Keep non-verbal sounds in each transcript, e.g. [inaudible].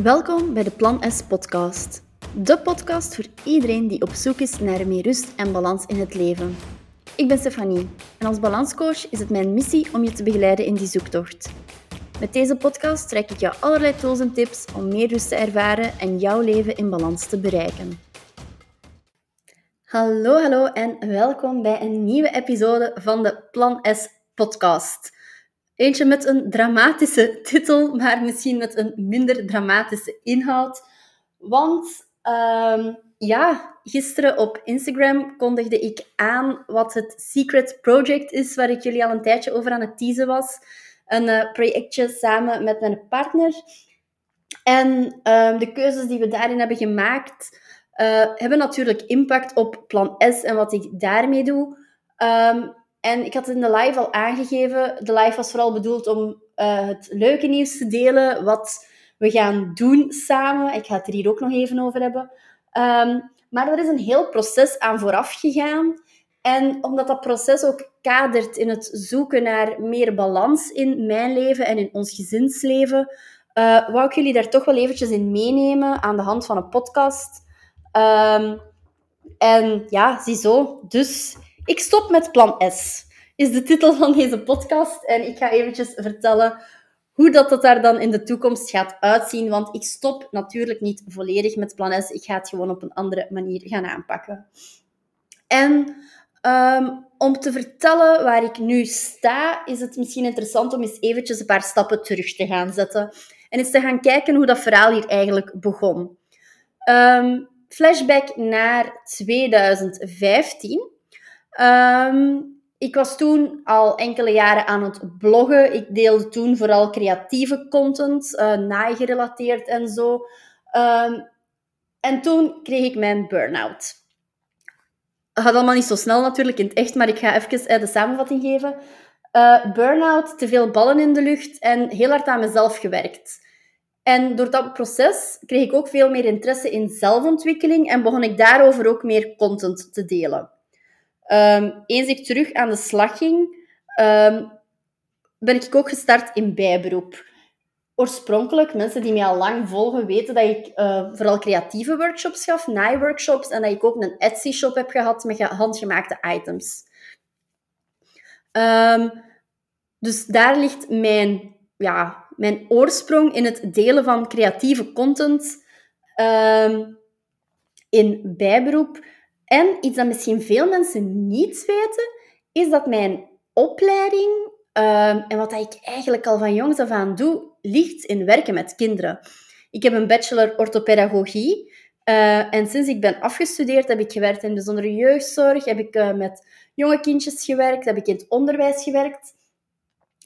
Welkom bij de Plan S podcast. De podcast voor iedereen die op zoek is naar meer rust en balans in het leven. Ik ben Stefanie en als balanscoach is het mijn missie om je te begeleiden in die zoektocht. Met deze podcast trek ik jou allerlei tools en tips om meer rust te ervaren en jouw leven in balans te bereiken. Hallo, hallo en welkom bij een nieuwe episode van de Plan S podcast. Eentje met een dramatische titel, maar misschien met een minder dramatische inhoud. Want ehm, ja, gisteren op Instagram kondigde ik aan wat het Secret Project is, waar ik jullie al een tijdje over aan het teasen was. Een uh, projectje samen met mijn partner. En ehm, de keuzes die we daarin hebben gemaakt, uh, hebben natuurlijk impact op plan S en wat ik daarmee doe. Um, en ik had het in de live al aangegeven. De live was vooral bedoeld om uh, het leuke nieuws te delen. Wat we gaan doen samen. Ik ga het er hier ook nog even over hebben. Um, maar er is een heel proces aan vooraf gegaan. En omdat dat proces ook kadert in het zoeken naar meer balans in mijn leven en in ons gezinsleven, uh, wou ik jullie daar toch wel eventjes in meenemen aan de hand van een podcast. Um, en ja, ziezo. Dus ik stop met plan S, is de titel van deze podcast. En ik ga eventjes vertellen hoe dat, dat daar dan in de toekomst gaat uitzien. Want ik stop natuurlijk niet volledig met plan S. Ik ga het gewoon op een andere manier gaan aanpakken. En um, om te vertellen waar ik nu sta, is het misschien interessant om eens eventjes een paar stappen terug te gaan zetten. En eens te gaan kijken hoe dat verhaal hier eigenlijk begon. Um, flashback naar 2015. Um, ik was toen al enkele jaren aan het bloggen. Ik deelde toen vooral creatieve content, uh, naaigerelateerd en zo. Um, en toen kreeg ik mijn burn-out. Het gaat allemaal niet zo snel natuurlijk in het echt, maar ik ga even uh, de samenvatting geven. Uh, burn-out, te veel ballen in de lucht en heel hard aan mezelf gewerkt. En door dat proces kreeg ik ook veel meer interesse in zelfontwikkeling en begon ik daarover ook meer content te delen. Um, eens ik terug aan de slag ging, um, ben ik ook gestart in bijberoep. Oorspronkelijk, mensen die mij al lang volgen, weten dat ik uh, vooral creatieve workshops gaf, naaiworkshops, en dat ik ook een Etsy-shop heb gehad met handgemaakte items. Um, dus daar ligt mijn, ja, mijn oorsprong in het delen van creatieve content in bijberoep. En iets dat misschien veel mensen niet weten, is dat mijn opleiding uh, en wat ik eigenlijk al van jongs af aan doe, ligt in werken met kinderen. Ik heb een bachelor orthopedagogie. Uh, en sinds ik ben afgestudeerd heb ik gewerkt in bijzondere jeugdzorg, heb ik uh, met jonge kindjes gewerkt, heb ik in het onderwijs gewerkt.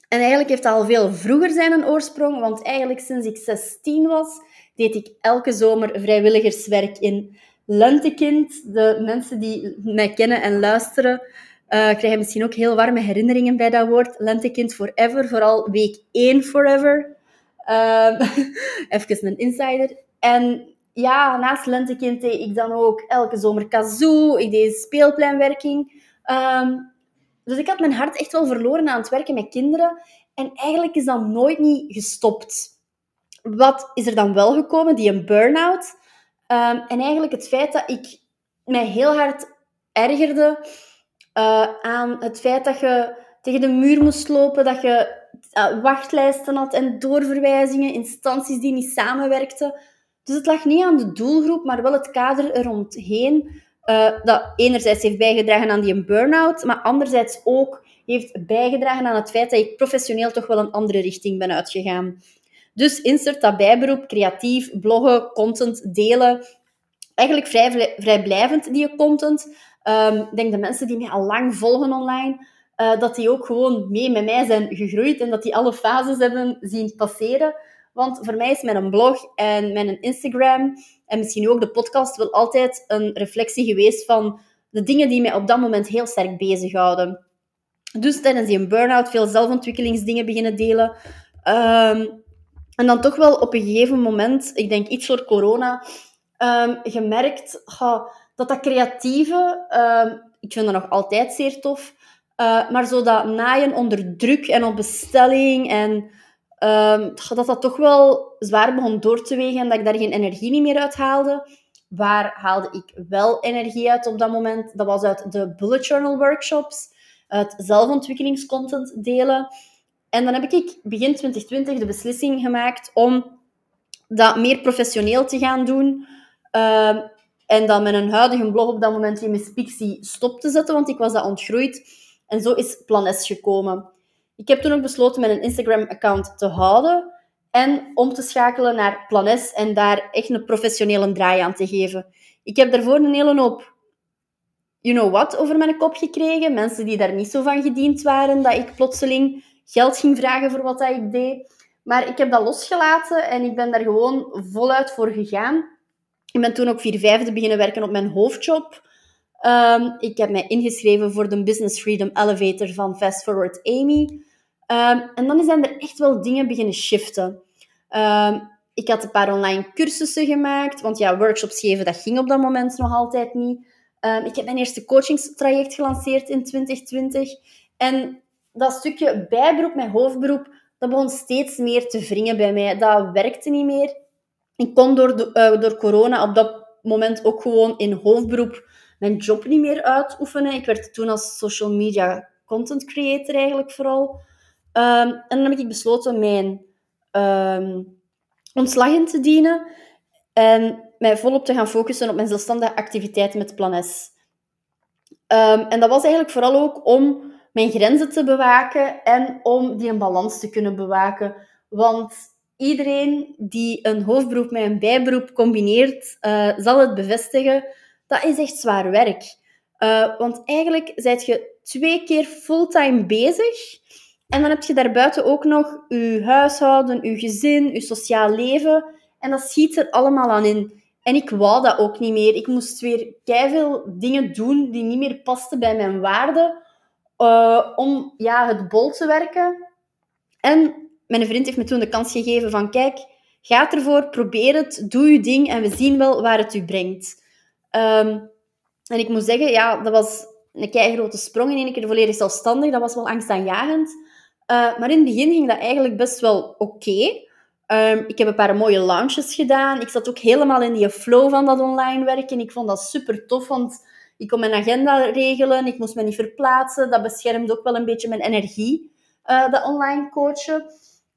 En eigenlijk heeft dat al veel vroeger zijn een oorsprong, want eigenlijk sinds ik 16 was, deed ik elke zomer vrijwilligerswerk in Lentekind, de mensen die mij kennen en luisteren, uh, krijgen misschien ook heel warme herinneringen bij dat woord. Lentekind forever, vooral week 1 forever. Uh, [laughs] even een insider. En ja, naast Lentekind deed ik dan ook elke zomer kazoo. Ik deed speelpleinwerking. Um, dus ik had mijn hart echt wel verloren aan het werken met kinderen. En eigenlijk is dat nooit niet gestopt. Wat is er dan wel gekomen? Die een burn-out. Um, en eigenlijk het feit dat ik mij heel hard ergerde uh, aan het feit dat je tegen de muur moest lopen, dat je uh, wachtlijsten had en doorverwijzingen, instanties die niet samenwerkten. Dus het lag niet aan de doelgroep, maar wel het kader er rondheen. Uh, dat enerzijds heeft bijgedragen aan die burn-out, maar anderzijds ook heeft bijgedragen aan het feit dat ik professioneel toch wel een andere richting ben uitgegaan. Dus insert dat bijberoep, creatief, bloggen, content delen. Eigenlijk vrij, vrijblijvend, die content. Um, ik denk de mensen die mij al lang volgen online, uh, dat die ook gewoon mee met mij zijn gegroeid en dat die alle fases hebben zien passeren. Want voor mij is mijn blog en mijn Instagram en misschien ook de podcast wel altijd een reflectie geweest van de dingen die mij op dat moment heel sterk bezighouden. Dus tijdens die burn-out veel zelfontwikkelingsdingen beginnen delen. Um, en dan toch wel op een gegeven moment, ik denk iets voor corona, um, gemerkt dat dat creatieve, um, ik vind dat nog altijd zeer tof, uh, maar zo dat naaien onder druk en op bestelling en um, dat dat toch wel zwaar begon door te wegen en dat ik daar geen energie meer uit haalde. Waar haalde ik wel energie uit op dat moment? Dat was uit de bullet journal workshops, uit zelfontwikkelingscontent delen. En dan heb ik begin 2020 de beslissing gemaakt om dat meer professioneel te gaan doen. Uh, en dan met een huidige blog op dat moment in Pixie stop te zetten, want ik was dat ontgroeid. En zo is Plan S gekomen. Ik heb toen ook besloten een Instagram-account te houden en om te schakelen naar Plan S en daar echt een professionele draai aan te geven. Ik heb daarvoor een hele hoop you know what over mijn kop gekregen. Mensen die daar niet zo van gediend waren, dat ik plotseling geld ging vragen voor wat ik deed. Maar ik heb dat losgelaten en ik ben daar gewoon voluit voor gegaan. Ik ben toen ook vier vijfde beginnen werken op mijn hoofdjob. Um, ik heb mij ingeschreven voor de Business Freedom Elevator van Fast Forward Amy. Um, en dan zijn er echt wel dingen beginnen shiften. Um, ik had een paar online cursussen gemaakt, want ja, workshops geven, dat ging op dat moment nog altijd niet. ik heb mijn eerste coachingstraject gelanceerd in 2020. En dat stukje bijberoep, mijn hoofdberoep, dat begon steeds meer te wringen bij mij. Dat werkte niet meer. Ik kon door, de, uh, door corona op dat moment ook gewoon in hoofdberoep mijn job niet meer uitoefenen. Ik werd toen als social media content creator eigenlijk vooral. Um, en dan heb ik besloten mijn um, ontslag in te dienen en mij volop te gaan focussen op mijn zelfstandige activiteiten met Plan S. Um, en dat was eigenlijk vooral ook om mijn grenzen te bewaken en om die een balans te kunnen bewaken. Want iedereen die een hoofdberoep met een bijberoep combineert, uh, zal het bevestigen. Dat is echt zwaar werk. Uh, want eigenlijk zijt je twee keer fulltime bezig. En dan heb je daarbuiten ook nog je huishouden, je gezin, je sociaal leven. En dat schiet er allemaal aan in. En ik wou dat ook niet meer. Ik moest weer veel dingen doen die niet meer pasten bij mijn waarden. Uh, om ja, het bol te werken. En mijn vriend heeft me toen de kans gegeven van kijk, ga ervoor, probeer het, doe je ding en we zien wel waar het u brengt. Ehm, en ik moet zeggen, ja, dat was een kei grote sprong in één keer volledig zelfstandig. Dat was wel angstaanjagend. Uh, maar in het begin ging dat eigenlijk best wel oké. Ehm, ik heb een paar mooie launches gedaan. Ik zat ook helemaal in die flow van dat online werken. Ik vond dat super tof, want ik kon mijn agenda regelen. Ik moest me niet verplaatsen. Dat beschermde ook wel een beetje mijn energie, uh, dat online coachen.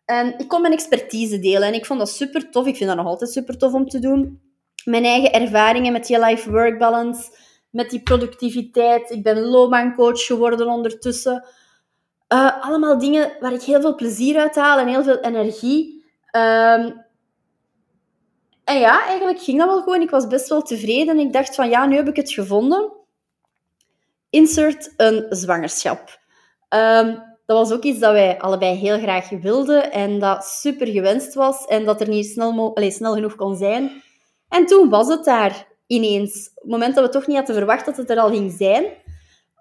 En ik kon mijn expertise delen en ik vond dat super tof. Ik vind dat nog altijd super tof om te doen. Mijn eigen ervaringen met je life-work balance, met die productiviteit. Ik ben loopbaancoach geworden ondertussen. Uh, allemaal dingen waar ik heel veel plezier uit haal en heel veel energie. Um, en ja, eigenlijk ging dat wel gewoon. Ik was best wel tevreden. Ik dacht van, ja, nu heb ik het gevonden. Insert een zwangerschap. Um, dat was ook iets dat wij allebei heel graag wilden en dat super gewenst was en dat er niet snel, snel genoeg kon zijn. En toen was het daar ineens. Op het moment dat we toch niet hadden verwacht dat het er al ging zijn.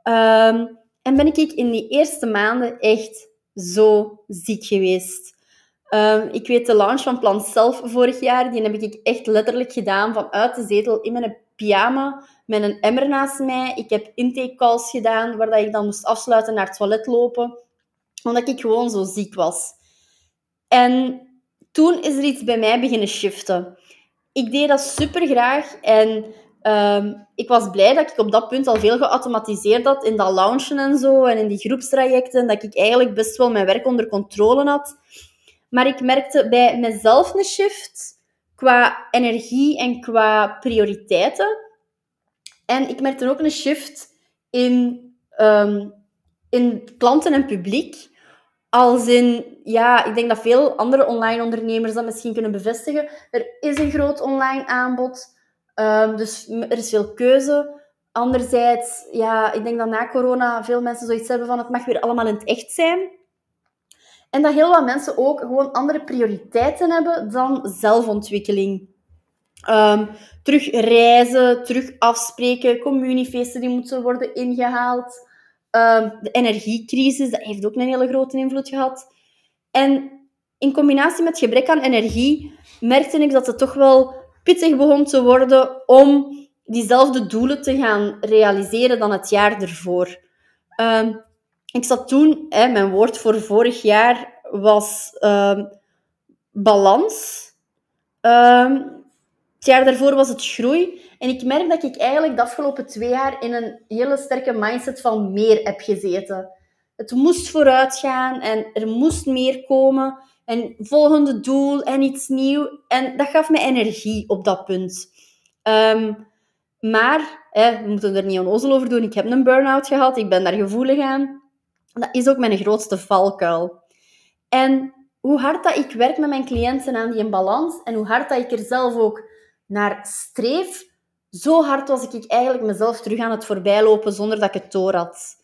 Um, en ben ik in die eerste maanden echt zo ziek geweest. Um, ik weet de launch van Plan Self vorig jaar, die heb ik echt letterlijk gedaan vanuit de zetel in mijn pyjama met een emmer naast mij. Ik heb intake calls gedaan, waar ik dan moest afsluiten naar het toilet lopen omdat ik gewoon zo ziek was. En toen is er iets bij mij beginnen shiften. Ik deed dat super graag en ehm, ik was blij dat ik op dat punt al veel geautomatiseerd had in dat launchen en zo en in die groepstrajecten, dat ik eigenlijk best wel mijn werk onder controle had. Maar ik merkte bij mezelf een shift qua energie en qua prioriteiten. En ik merkte ook een shift in, um, in klanten en publiek. Als in, ja, ik denk dat veel andere online ondernemers dat misschien kunnen bevestigen. Er is een groot online aanbod, um, dus er is veel keuze. Anderzijds, ja, ik denk dat na corona veel mensen zoiets hebben van het mag weer allemaal in het echt zijn. En dat heel wat mensen ook gewoon andere prioriteiten hebben dan zelfontwikkeling. Um, terug reizen, terug afspreken, communiefeesten die moeten worden ingehaald. Ehm, de energiecrisis, dat heeft ook een hele grote invloed gehad. En in combinatie met gebrek aan energie merkte ik dat het toch wel pittig begon te worden om diezelfde doelen te gaan realiseren dan het jaar ervoor. Um, ik zat toen, hè, mijn woord voor vorig jaar was ehm, balans. Ehm, het jaar daarvoor was het groei. En ik merk dat ik eigenlijk de afgelopen twee jaar in een hele sterke mindset van meer heb gezeten. Het moest vooruit gaan en er moest meer komen. En volgende doel en iets nieuws. En dat gaf me energie op dat punt. Ehm, maar, hè, we moeten er niet onnozel over doen. Ik heb een burn-out gehad. Ik ben daar gevoelig aan. Dat is ook mijn grootste valkuil. En hoe hard dat ik werk met mijn cliënten aan die balans en hoe hard dat ik er zelf ook naar streef, zo hard was ik eigenlijk mezelf terug aan het voorbijlopen zonder dat ik het door had.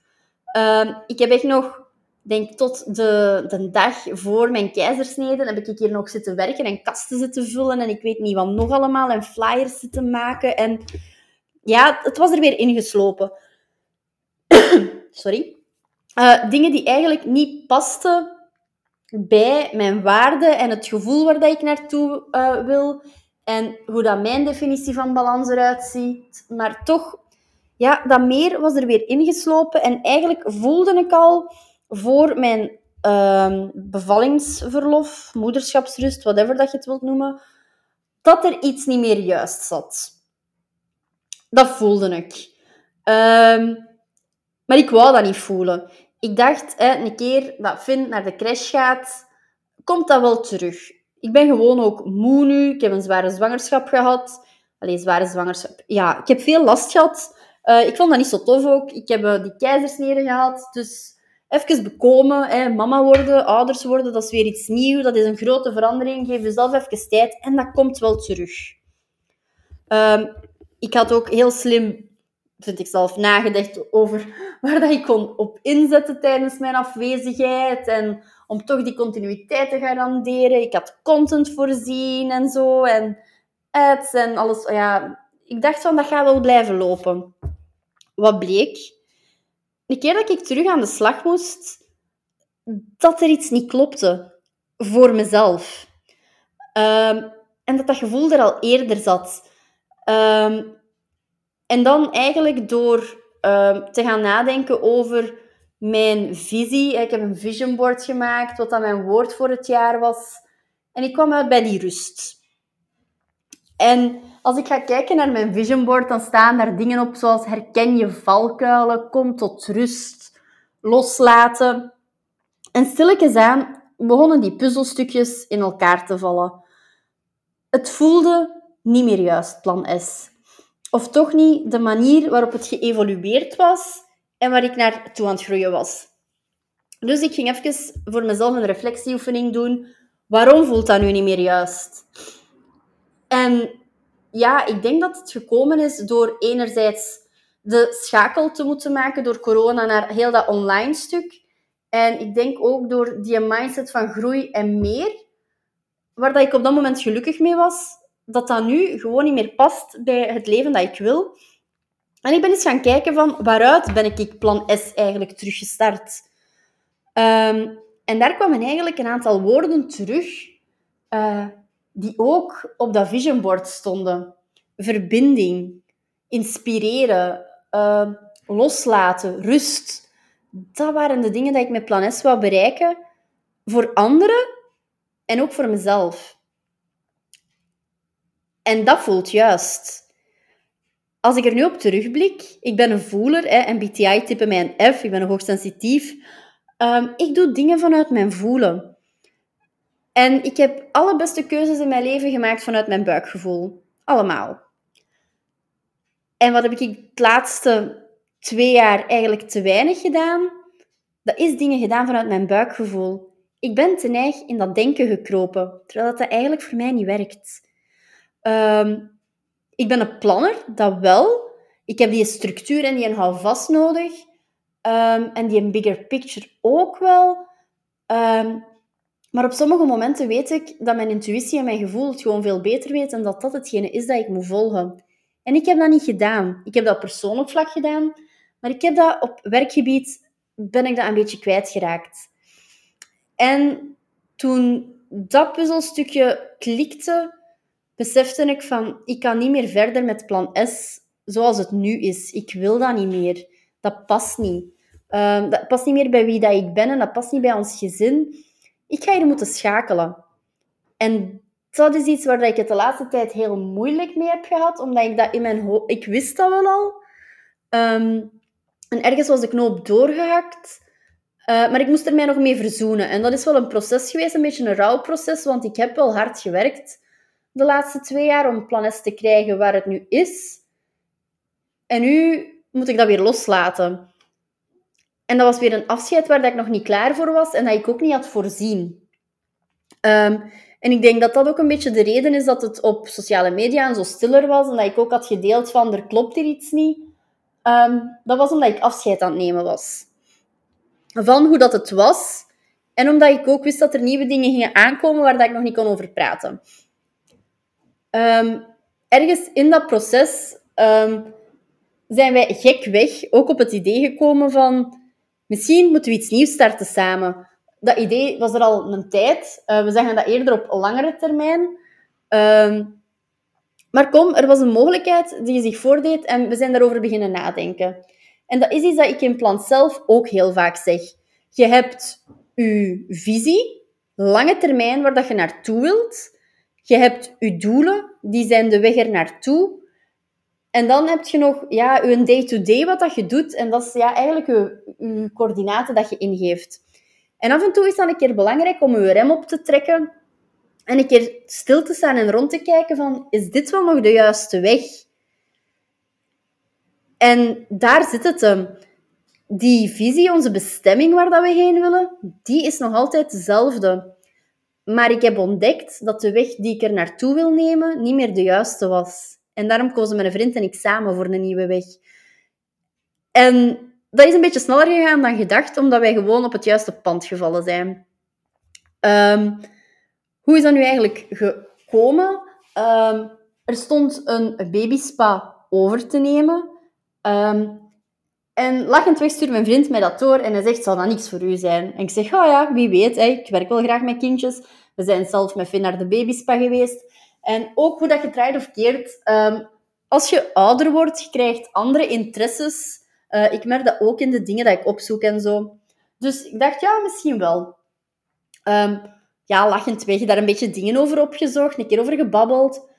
Ehm, ik heb echt nog, denk tot de, de dag voor mijn keizersnede, heb ik hier nog zitten werken en kasten zitten vullen en ik weet niet wat nog allemaal en flyers zitten maken. En ja, het was er weer ingeslopen. [coughs] Sorry. Uh, dingen die eigenlijk niet pasten bij mijn waarden en het gevoel waar dat ik naartoe uh, wil. En hoe dat mijn definitie van balans eruit ziet. Maar toch, ja, dat meer was er weer ingeslopen. En eigenlijk voelde ik al voor mijn uh, bevallingsverlof, moederschapsrust, whatever dat je het wilt noemen, dat er iets niet meer juist zat. Dat voelde ik. Um, maar ik wou dat niet voelen. Ik dacht, hè, een keer dat Finn naar de crash gaat, komt dat wel terug. Ik ben gewoon ook moe nu. Ik heb een zware zwangerschap gehad. Alleen zware zwangerschap. Ja, ik heb veel last gehad. Uh, ik vond dat niet zo tof ook. Ik heb uh, die keizersnede gehad. Dus even bekomen, hè, mama worden, ouders worden, dat is weer iets nieuws. Dat is een grote verandering. Geef jezelf even tijd en dat komt wel terug. Um, ik had ook heel slim vind ik zelf, nagedacht over [laughs] waar dat ik kon op inzetten tijdens mijn afwezigheid. En om toch die continuïteit te garanderen. Ik had content voorzien en zo. En ads en alles. Ja, ik dacht van, dat gaat wel blijven lopen. Wat bleek? Een keer dat ik terug aan de slag moest, dat er iets niet klopte. Voor mezelf. Um, en dat dat gevoel er al eerder zat. Um, en dan eigenlijk door ehm, te gaan nadenken over mijn visie. Ik heb een vision board gemaakt, wat dan mijn woord voor het jaar was. En ik kwam uit bij die rust. En als ik ga kijken naar mijn vision board, dan staan daar dingen op zoals herken je valkuilen, kom tot rust, loslaten. En stilletjes aan begonnen die puzzelstukjes in elkaar te vallen. Het voelde niet meer juist, plan S of toch niet de manier waarop het geëvolueerd was en waar ik naartoe aan het groeien was. Dus ik ging even voor mezelf een reflectieoefening doen. Waarom voelt dat nu niet meer juist? En ja, ik denk dat het gekomen is door enerzijds de schakel te moeten maken door corona naar heel dat online stuk. En ik denk ook door die mindset van groei en meer, waar dat ik op dat moment gelukkig mee was, dat dat nu gewoon niet meer past bij het leven dat ik wil. En ik ben eens gaan kijken van waaruit ben ik plan S eigenlijk teruggestart. Um, en daar kwamen eigenlijk een aantal woorden terug uh, die ook op dat vision board stonden. Verbinding, inspireren, uh, loslaten, rust. Dat waren de dingen die ik met plan S wou bereiken voor anderen en ook voor mezelf. En dat voelt juist. Als ik er nu op terugblik, ik ben een voeler, hè, MBTI typen mij een F, ik ben hoogsensitief. Um, ik doe dingen vanuit mijn voelen. En ik heb alle beste keuzes in mijn leven gemaakt vanuit mijn buikgevoel. Allemaal. En wat heb ik de laatste twee jaar eigenlijk te weinig gedaan? Dat is dingen gedaan vanuit mijn buikgevoel. Ik ben te neig in dat denken gekropen, terwijl dat eigenlijk voor mij niet werkt. Um, ik ben een planner, dat wel. Ik heb die structuur en die houvast nodig. Um, en die bigger picture ook wel. Um, maar op sommige momenten weet ik dat mijn intuïtie en mijn gevoel het gewoon veel beter weten en dat dat hetgene is dat ik moet volgen. En ik heb dat niet gedaan. Ik heb dat op persoonlijk vlak gedaan, maar ik heb dat op werkgebied, ben ik dat een beetje kwijtgeraakt. En toen dat puzzelstukje klikte, besefte ik van, ik kan niet meer verder met plan S zoals het nu is. Ik wil dat niet meer. Dat past niet. Uh, dat past niet meer bij wie dat ik ben en dat past niet bij ons gezin. ik ga hier moeten schakelen. En dat is iets waar ik het de laatste tijd heel moeilijk mee heb gehad, omdat ik dat in mijn hoofd... Ik wist dat wel al. Ehm, en ergens was de knoop doorgehakt. Uh, maar ik moest er mij nog mee verzoenen. En dat is wel een proces geweest, een beetje een rouwproces, want ik heb wel hard gewerkt de laatste twee jaar om plannen te krijgen waar het nu is. En nu moet ik dat weer loslaten. En dat was weer een afscheid waar dat ik nog niet klaar voor was en dat ik ook niet had voorzien. Um, en ik denk dat dat ook een beetje de reden is dat het op sociale media zo stiller was en dat ik ook had gedeeld van er klopt hier iets niet. Um, dat was omdat ik afscheid aan het nemen was. Van hoe dat het was en omdat ik ook wist dat er nieuwe dingen gingen aankomen waar dat ik nog niet kon over praten. Um, ergens in dat proces um, zijn wij gek weg ook op het idee gekomen van misschien moeten we iets nieuws starten samen dat idee was er al een tijd. Uh, we zeggen dat eerder op langere termijn. Uh, maar kom, er was een mogelijkheid die zich voordeed en we zijn daarover beginnen nadenken. En dat is iets dat ik in plan zelf ook heel vaak zeg. Je hebt je visie, lange termijn, waar dat je naartoe wilt. Je hebt je doelen, die zijn de weg er naartoe. En dan heb je nog ja, je day-to-day wat dat je doet. En dat is ja, eigenlijk je, coördinaten dat je ingeeft. En af en toe is dan een keer belangrijk om je rem op te trekken en een keer stil te staan en rond te kijken van, is dit wel nog de juiste weg? En daar zit het hem. Die visie, onze bestemming waar dat we heen willen, die is nog altijd dezelfde. Maar ik heb ontdekt dat de weg die ik er naartoe wil nemen niet meer de juiste was. En daarom kozen mijn vriend en ik samen voor een nieuwe weg. En dat is een beetje sneller gegaan dan gedacht, omdat wij gewoon op het juiste pand gevallen zijn. Ehm, hoe is dat nu eigenlijk gekomen? Um, er stond een babyspa over te nemen. Um, en lachend weg stuurt mijn vriend mij dat door en hij zegt, zal dat niks voor u zijn? En ik zeg, oh ja, wie weet, hè, ik werk wel graag met kindjes. We zijn zelf met Finn naar de babyspa geweest. En ook hoe dat je draait of keert, als je ouder wordt, je krijgt andere interesses uh, ik merk dat ook in de dingen dat ik opzoek en zo. Dus ik dacht, ja, misschien wel. Um, ja, lachend weg, daar een beetje dingen over opgezocht, een keer over gebabbeld.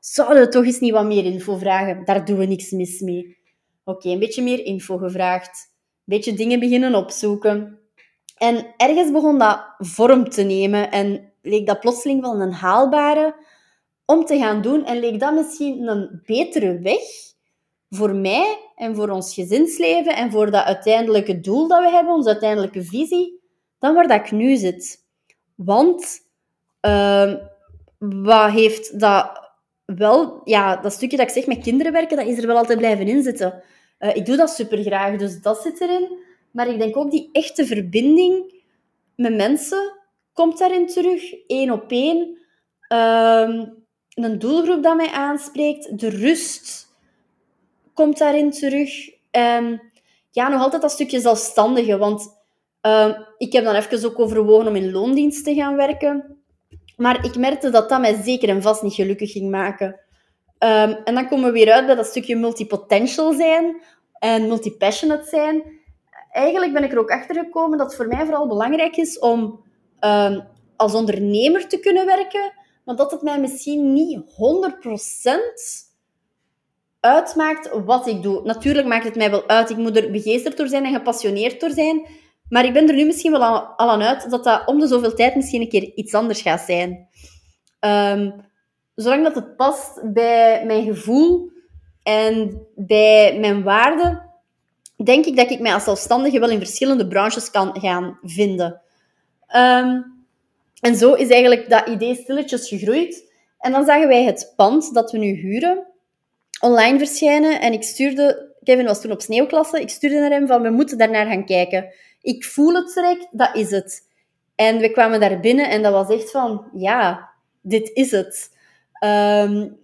Zouden we toch eens niet wat meer info vragen? Daar doen we niks mis mee. Oké, een beetje meer info gevraagd. Een beetje dingen beginnen opzoeken. En ergens begon dat vorm te nemen en leek dat plotseling wel een haalbare om te gaan doen. En leek dat misschien een betere weg voor mij en voor ons gezinsleven en voor dat uiteindelijke doel dat we hebben, onze uiteindelijke visie, dan waar dat ik nu zit. Want uh, wat heeft dat wel, ja, dat stukje dat ik zeg met kinderen werken, dat is er wel altijd blijven inzitten. Uh, ik doe dat super graag, dus dat zit erin. Maar ik denk ook die echte verbinding met mensen komt daarin terug, één op één. Uh, een doelgroep dat mij aanspreekt, de rust komt daarin terug. Um, ja, nog altijd dat stukje zelfstandige, want uh, ik heb dan even ook overwogen om in loondienst te gaan werken. Maar ik merkte dat dat mij zeker en vast niet gelukkig ging maken. Um, en dan komen we weer uit bij dat stukje multipotential zijn en multipassionate zijn. Eigenlijk ben ik er ook achter gekomen dat het voor mij vooral belangrijk is om um, als ondernemer te kunnen werken, maar dat het mij misschien niet 100% uitmaakt wat ik doe. Natuurlijk maakt het mij wel uit. Ik moet er begeesterd door zijn en gepassioneerd door zijn. Maar ik ben er nu misschien wel al, aan uit dat dat om de zoveel tijd misschien een keer iets anders gaat zijn. Um, zolang dat het past bij mijn gevoel en bij mijn waarden, denk ik dat ik mij als zelfstandige wel in verschillende branches kan gaan vinden. Um, en zo is eigenlijk dat idee stilletjes gegroeid. En dan zagen wij het pand dat we nu huren online verschijnen. En ik stuurde... Kevin was toen op sneeuwklasse. Ik stuurde naar hem van, we moeten daarnaar gaan kijken. Ik voel het direct, dat is het. En we kwamen daar binnen en dat was echt van, ja, dit is het. Um,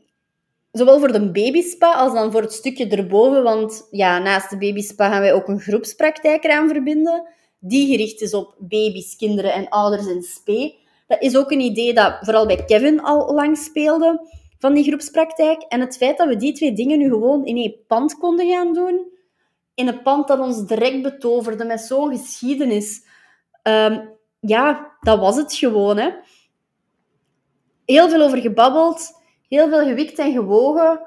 zowel voor de babyspa als dan voor het stukje erboven. Want ja, naast de babyspa gaan wij ook een groepspraktijk eraan verbinden. Die gericht is op baby's, kinderen en ouders in spe. Dat is ook een idee dat vooral bij Kevin al lang speelde van die groepspraktijk. En het feit dat we die twee dingen nu gewoon in één pand konden gaan doen, in een pand dat ons direct betoverde met zo'n geschiedenis, um, ja, dat was het gewoon. Hè. Heel veel over gebabbeld, heel veel gewikt en gewogen.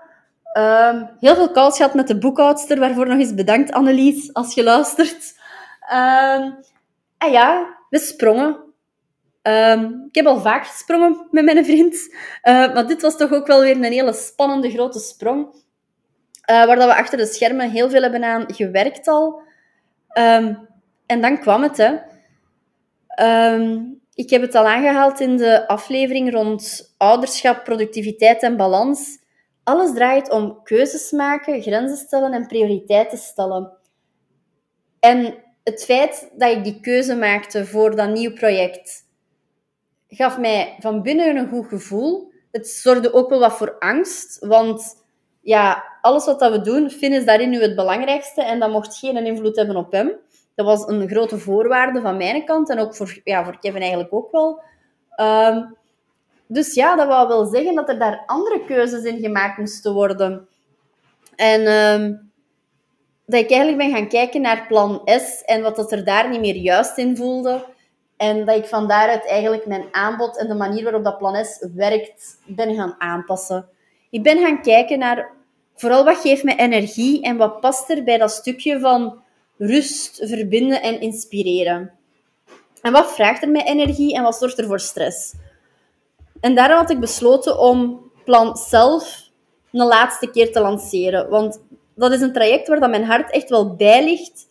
Ehm, heel veel calls gehad met de boekhoudster, waarvoor nog eens bedankt, Annelies, als je luistert. Ehm, en ja, we sprongen. Ehm, ik heb al vaak gesprongen met mijn vriend, uh, maar dit was toch ook wel weer een hele spannende grote sprong. Uh, waar dat we achter de schermen heel veel hebben aan gewerkt al. en dan kwam het, hè. Ik heb het al aangehaald in de aflevering rond ouderschap, productiviteit en balans. Alles draait om keuzes maken, grenzen stellen en prioriteiten stellen. En het feit dat ik die keuze maakte voor dat nieuw project gaf mij van binnen een goed gevoel. Het zorgde ook wel wat voor angst, want ja, alles wat dat we doen, Finn is daarin nu het belangrijkste en dat mocht geen invloed hebben op hem. Dat was een grote voorwaarde van mijn kant en ook voor, ja, voor Kevin eigenlijk ook wel. Ehm, dus ja, dat wou wel zeggen dat er daar andere keuzes in gemaakt moesten worden. En ehm, dat ik eigenlijk ben gaan kijken naar plan S en wat dat er daar niet meer juist in voelde. En dat ik van daaruit eigenlijk mijn aanbod en de manier waarop dat plan S werkt, ben gaan aanpassen. Ik ben gaan kijken naar vooral wat geeft mij energie en wat past er bij dat stukje van rust, verbinden en inspireren. En wat vraagt er mij energie en wat zorgt er voor stress? En daarom had ik besloten om plan zelf een laatste keer te lanceren. Want dat is een traject waar dat mijn hart echt wel bij ligt.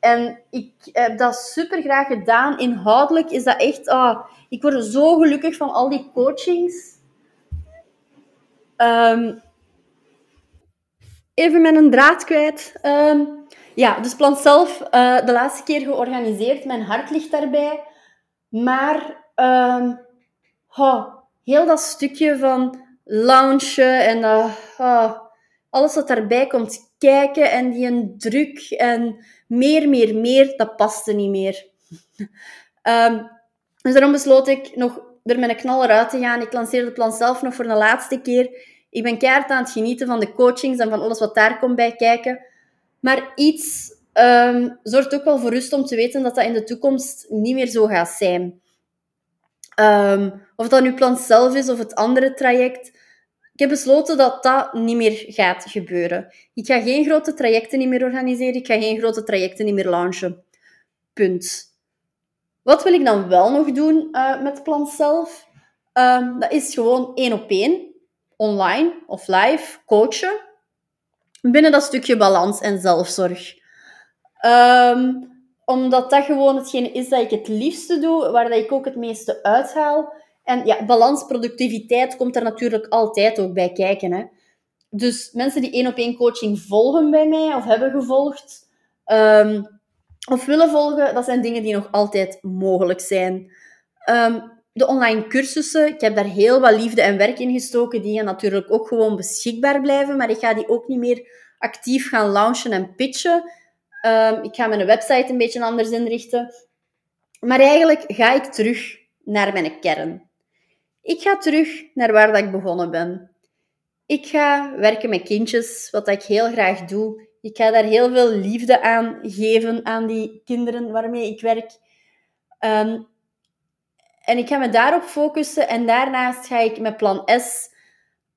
En ik heb dat super graag gedaan. Inhoudelijk is dat echt... Ah, ik word zo gelukkig van al die coachings. Ehm, even met een draad kwijt. Ehm, ja, dus plan zelf uh, de laatste keer georganiseerd. Mijn hart ligt daarbij. Maar um, heel dat stukje van loungen en uh, alles wat daarbij komt kijken en die een druk en meer, meer, meer, dat paste niet meer. um, [laughs] dus daarom besloot ik nog er met een knaller uit te gaan. Ik lanceerde het plan zelf nog voor de laatste keer. Ik ben keihard aan het genieten van de coachings en van alles wat daar komt bij kijken. Maar iets um, zorgt ook wel voor rust om te weten dat dat in de toekomst niet meer zo gaat zijn. Um, of dat nu plan zelf is of het andere traject. Ik heb besloten dat dat niet meer gaat gebeuren. Ik ga geen grote trajecten meer organiseren. Ik ga geen grote trajecten meer launchen. Punt. Wat wil ik dan wel nog doen uh, met plan zelf? Uh, dat is gewoon één op één, online of live, coachen. Binnen dat stukje balans en zelfzorg. Um, omdat dat gewoon hetgene is dat ik het liefste doe, waar dat ik ook het meeste uithaal. En ja, balans, productiviteit komt er natuurlijk altijd ook bij kijken. Hè. Dus mensen die één op één coaching volgen bij mij, of hebben gevolgd, um, of willen volgen, dat zijn dingen die nog altijd mogelijk zijn. Um, de online cursussen, ik heb daar heel wat liefde en werk in gestoken, die gaan natuurlijk ook gewoon beschikbaar blijven, maar ik ga die ook niet meer actief gaan launchen en pitchen. Um, ik ga mijn website een beetje anders inrichten. Maar eigenlijk ga ik terug naar mijn kern. Ik ga terug naar waar dat ik begonnen ben. Ik ga werken met kindjes, wat ik heel graag doe. Ik ga daar heel veel liefde aan geven aan die kinderen waarmee ik werk. Ehm, en ik ga me daarop focussen. En daarnaast ga ik met plan S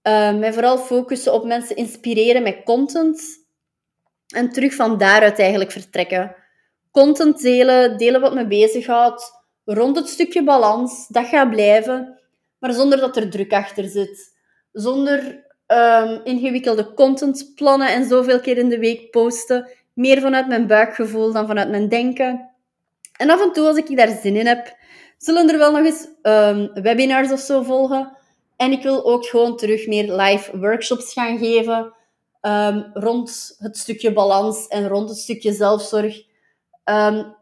um, me vooral focussen op mensen inspireren met content. En terug van daaruit eigenlijk vertrekken. Content delen, delen wat me bezighoudt. Rond het stukje balans, dat gaat blijven maar zonder dat er druk achter zit. Zonder um, ingewikkelde contentplannen en zoveel keer in de week posten. Meer vanuit mijn buikgevoel dan vanuit mijn denken. En af en toe, als ik daar zin in heb, zullen er wel nog eens um, webinars of zo volgen. En ik wil ook gewoon terug meer live workshops gaan geven um, rond het stukje balans en rond het stukje zelfzorg. Um,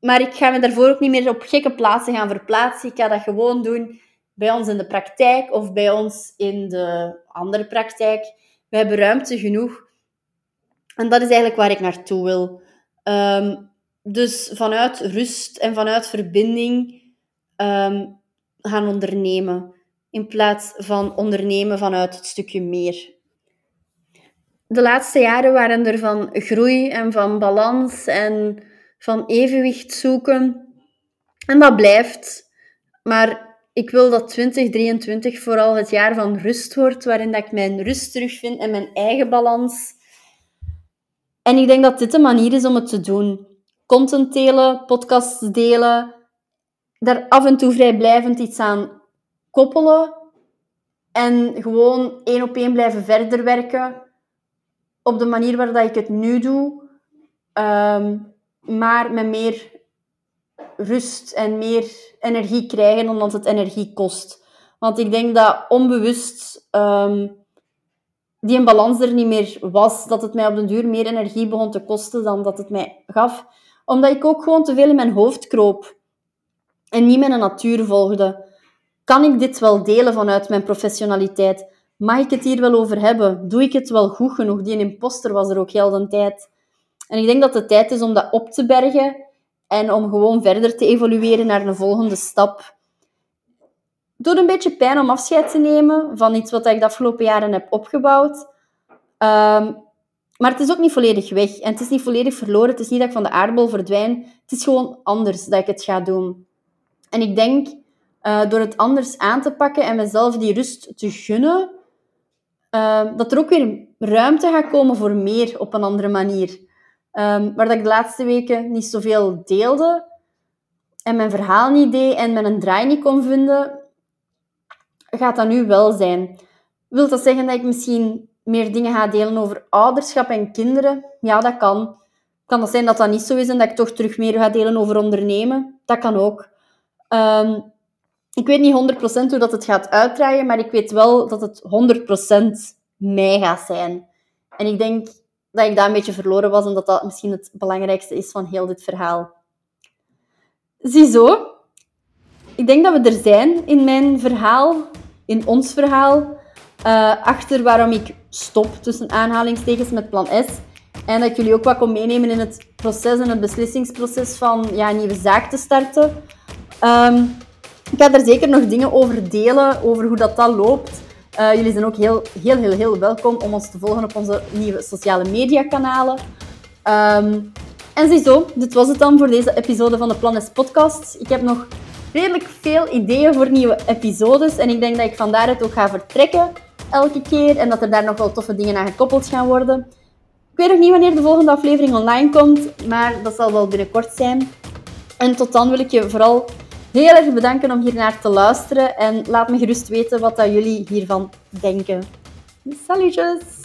maar ik ga me daarvoor ook niet meer op gekke plaatsen gaan verplaatsen. Ik ga dat gewoon doen bij ons in de praktijk of bij ons in de andere praktijk. We hebben ruimte genoeg. En dat is eigenlijk waar ik naartoe wil. Dus vanuit rust en vanuit verbinding um, gaan ondernemen. In plaats van ondernemen vanuit het stukje meer. De laatste jaren waren er van groei en van balans en van evenwicht zoeken En dat blijft. Maar ik wil dat 2023 vooral het jaar van rust wordt, waarin dat ik mijn rust terugvind en mijn eigen balans. En ik denk dat dit de manier is om het te doen. Content delen, podcasts delen, daar af en toe vrijblijvend iets aan koppelen en gewoon één op één blijven verder werken op de manier waar dat ik het nu doe, ehm, maar met meer rust en meer energie krijgen, omdat het energie kost. Want ik denk dat onbewust um, die een balans er niet meer was, dat het mij op den duur meer energie begon te kosten dan dat het mij gaf. Omdat ik ook gewoon te veel in mijn hoofd kroop en niet mijn natuur volgde. Kan ik dit wel delen vanuit mijn professionaliteit? Mag ik het hier wel over hebben? Doe ik het wel goed genoeg? Die imposter was er ook heel de tijd. En ik denk dat het tijd is om dat op te bergen en om gewoon verder te evolueren naar een volgende stap. Doet een beetje pijn om afscheid te nemen van iets wat ik de afgelopen jaren heb opgebouwd. Ehm, maar het is ook niet volledig weg. En het is niet volledig verloren. Het is niet dat ik van de aardbol verdwijn. Het is gewoon anders dat ik het ga doen. En ik denk, uh, door het anders aan te pakken en mezelf die rust te gunnen, uh, dat er ook weer ruimte gaat komen voor meer op een andere manier. Um, waar dat ik de laatste weken niet zoveel deelde en mijn verhaal niet deed en mijn draai niet kon vinden, gaat dat nu wel zijn. Wil dat zeggen dat ik misschien meer dingen ga delen over ouderschap en kinderen? Ja, dat kan. Kan dat zijn dat dat niet zo is en dat ik toch terug meer ga delen over ondernemen? Dat kan ook. Um, ik weet niet 100% hoe dat het gaat uitdraaien, maar ik weet wel dat het 100% mij gaat zijn. En ik denk dat ik daar een beetje verloren was en dat dat misschien het belangrijkste is van heel dit verhaal. Ziezo, ik denk dat we er zijn in mijn verhaal, in ons verhaal, uh, achter waarom ik stop tussen aanhalingstekens met plan S. En dat ik jullie ook wat kon meenemen in het proces en het beslissingsproces van ja, een nieuwe zaak te starten. Um, ik ga er zeker nog dingen over delen, over hoe dat, dat loopt. Uh, jullie zijn ook heel, heel, heel, heel welkom om ons te volgen op onze nieuwe sociale mediakanalen. Um, en ziezo, dit was het dan voor deze episode van de Planes podcast. Ik heb nog redelijk veel ideeën voor nieuwe episodes en ik denk dat ik van daaruit ook ga vertrekken elke keer en dat er daar nog wel toffe dingen aan gekoppeld gaan worden. Ik weet nog niet wanneer de volgende aflevering online komt, maar dat zal wel binnenkort zijn. En tot dan wil ik je vooral heel erg bedanken om hier naar te luisteren en laat me gerust weten wat dat jullie hiervan denken. Salutjes!